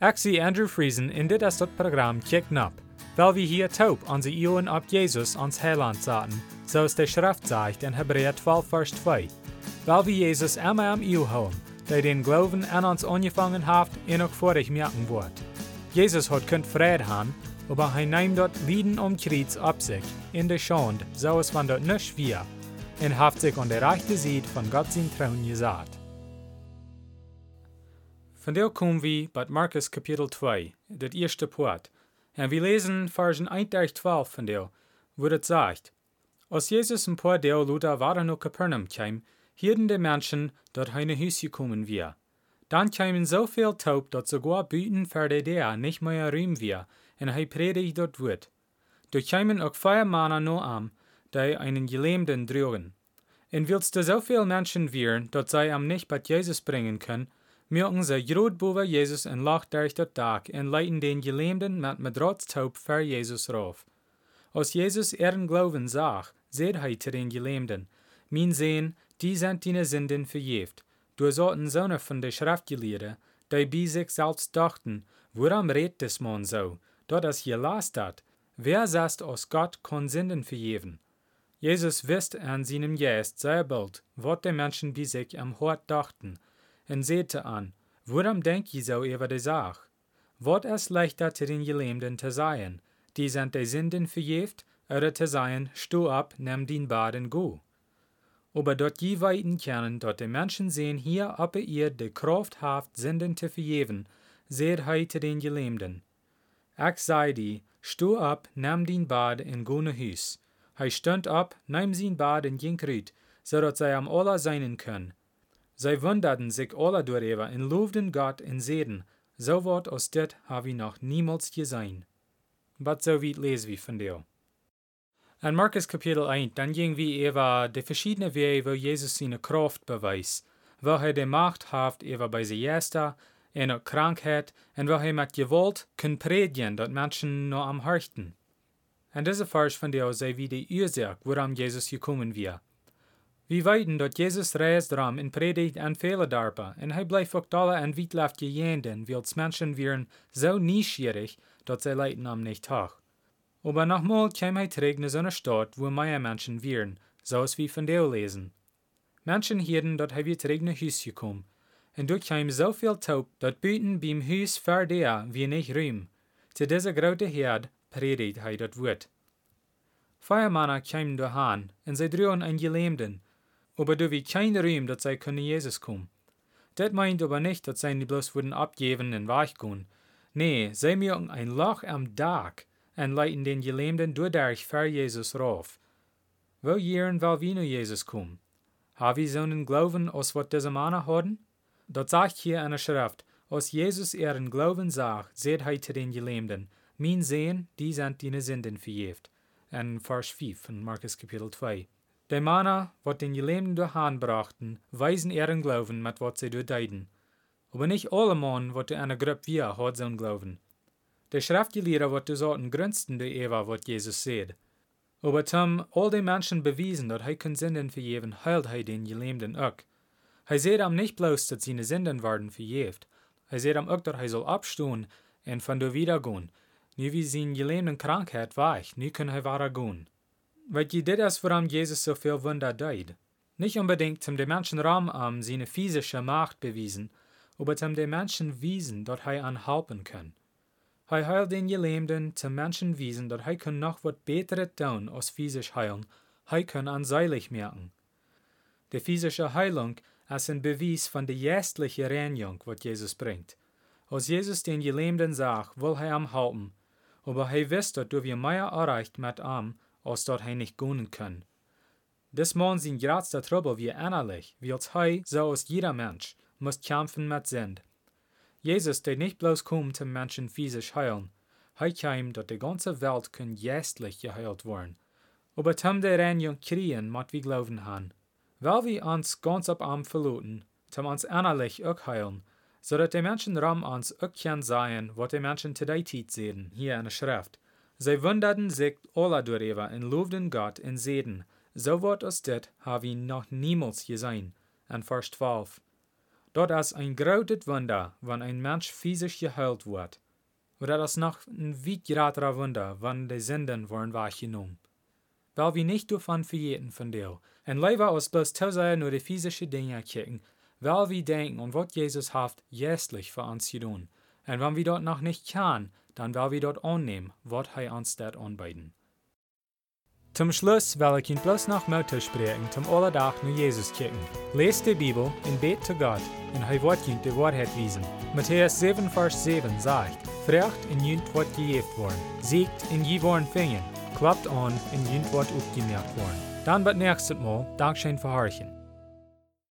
Zie Andrew Friesen in dit is dat programma Kick Nap, weil wir hier taub onze Ohren ab Jesus ans Heiland zaten, zoals de Schrift zegt in Hebräer 12 vers 2. Weil wir Jesus immer am Eeuw houden, der den Glauben an uns angefangen hat en ook vorig merken wordt. Jesus hat kunt vrede haben, aber hij neemt dort Lieden um Kreuz ab sich, in der Schande, so es van dort nicht wir, und haft sich an der rechte Seite von Gott sein Trauen gesagt. Von der kommen wir bei Markus Kapitel 2, das erste Part. Und wir lesen Versen 1 durch 12 von der, wo das sagt, Als Jesus ein paar der Luther waren nach Kapernaum kam, hielten die Menschen, dort eine Hüs gekommen wir. Dann kamen so viel taub, dass sogar Büten für die der nicht mehr rühm wir, und er predigt dort wird. Da kamen auch vier Männer noch am, die einen Gelähmten trugen. Und willst du so viel Menschen wehren, dass sie am nicht bei Jesus bringen können, merken sie groot Jesus en lacht durch das Tag und leiten den Gelähmten mit Madrotztaub für Jesus rauf. Als Jesus ihren Glauben sah, seht er zu den Gelähmten, mein Sehen, die sind deine Sünden verjeft. Du sollten Söhne von der Schriftgelehrten, die bei sich selbst dachten, woran redet des Mann so, dort es gelast hat, wer sagt, aus Gott kann Sünden verjeven? Jesus wisst an seinem Geist sehr bald, was die Menschen bei sich am Hort dachten, und sehte an, woran denk je so über die Sache? Wat es leichter zu den Gelähmten zu sein, die sind die Sünden verjeft, oder zu sein, stu ab, nimm den Bad und go. Aber dort je weiten kennen, dort die Menschen sehen hier, er ihr de Kraft haft, Sünden zu verjeven, seht hei zu den Gelähmten. Ich sei die, stu ab, nimm den Bad go nach Hus. Hij stund ab, nahm sein Bad und ging rüt, so dass sie am aller seinen können. Sie wunderten sich alle darüber und lobten Gott und seden, so wort aus dit habe ich noch niemals gesehen. Was so weit lesen wir von dir. In Markus Kapitel 1, dann ging wir über die verschiedenen Wege, wo Jesus seine Kraft beweist, wo er die Macht hat über bei sich Gäste, in Krankheit, und wo er mit Gewalt kann predigen, dass Menschen nur am Hörten. Und diese Vers von dir sei wie die Ursache, woran Jesus gekommen wir. Wir weiten dat Jesus reist ram en predigt aan vele darpa, en hij blijft ook alle en wietlaft gejenden, wils Menschen wären so nieuwsgierig, dat zij leiten am nicht hoch. Aber nochmal kam hij terug naar Stadt, wo mehr Menschen wären, zoals wie von der lesen. Menschen hielden dat hij weer terug naar huis gekommen, en kwam so viel taub, dat buiten beim Huis ver der wie nicht ruim. Zu dieser grote Herd predigt hij dat woord. Vier Männer kwamen dahin, en zij droegen een Gelähmten, aber du wie kein Rühm, dat sei könne Jesus kommen. Das meint aber nicht, dass sie bloß würden abgeben und weichgehen. Nee, sie mögen ein Loch am Tag und leiten den Gelähmten durch für Jesus rauf. Wo jähren will wir nur Jesus kommen? Wir so einen Glauben, als was diese Männer haben? Das sagt hier in der Schrift, als Jesus ihren Glauben sagt, seht er zu den Gelähmten, mein Sehen, die sind deine Sünden verjeft. In Vers 5 von Markus Kapitel 2. Die Männer, wat den Gelähmten durch Hand brachten, weisen ihren Glauben mit wat sie durchdeiden. Aber nicht alle Mann, wat eine Gruppe wir, hat so'n Glauben. Die Schriftgelehrer, wat du sollten grünsten durch Eva, wat Jesus seht. Aber zum all die Menschen bewiesen, dat hij kun Sünden vergeben, heilt hij den Gelähmten auch. Hij seht am nicht bloß, dat seine Sünden werden verjeft. Hij seht am auch, dat hij soll abstehen und von der wiedergehen. Nu wie sein Gelähmten Krankheit weich, nu kann hij weiter gehen. Weil je dit is Jesus so viel Wunder deed. Nicht unbedingt um den Menschen Raum am seine physische Macht bewiesen, aber um den Menschen wiesen, dass er an helfen kann. Er heilt den Gelähmten zum Menschen wiesen, dass er noch wat Beteres tun als physisch heilen, er kann an seilig merken. Die physische Heilung ist ein Beweis von der geistlichen Reinigung, was Jesus bringt. Als Jesus den Gelähmten sagt, will er am helfen, aber er wisst, dass wir mehr erreicht mit ihm, als dat hij nicht gehen kann. Des man sein größter Trouble wie innerlich, als hij, so als jeder Mensch, muss kämpfen mit Sünd. Jesus, der nicht bloß kommt, zum Menschen physisch heilen, hij kam, dat die ganze Welt kann geistlich geheilt werden. Aber zum der Reinigung kriegen, mat wir glauben han. Weil wir uns ganz ab am verluten, zum uns innerlich auch heilen, so dass die Menschen ram uns auch kann sein, was die Menschen today tit sehen, hier in der Schrift. Sie wunderten sich alle darüber und lobten Gott und seden, so wat aus dit habe noch niemals gesehen. In Vers 12. Dort ist ein großes Wunder, wenn ein Mensch physisch geheilt wird. Oder das noch ein weit größerer Wunder, wenn die Sünden worden wahrgenommen. Weil wir nicht davon verjeten von dir. Und lieber uns bloß zu nur die physischen Dinge kicken, weil wir denken und was Jesus hat, jästlich für uns tun. Und wenn wir dort noch nicht kann, dann will wir dort annehmen, was er uns dort anbieten. Zum Schluss will ich Ihnen bloß noch Mutter sprechen, zum Alledach nur Jesus kicken. Lest die Bibel und bet zu Gott, und er wird Ihnen die Wahrheit wiesen. Matthäus 7, Vers 7 sagt, Frecht in jünt wird gejeft worden, siegt in je worden fingen, klappt an in jünt wird aufgemerkt worden. Dann wird nächstes Mal Dankeschön für Horchen.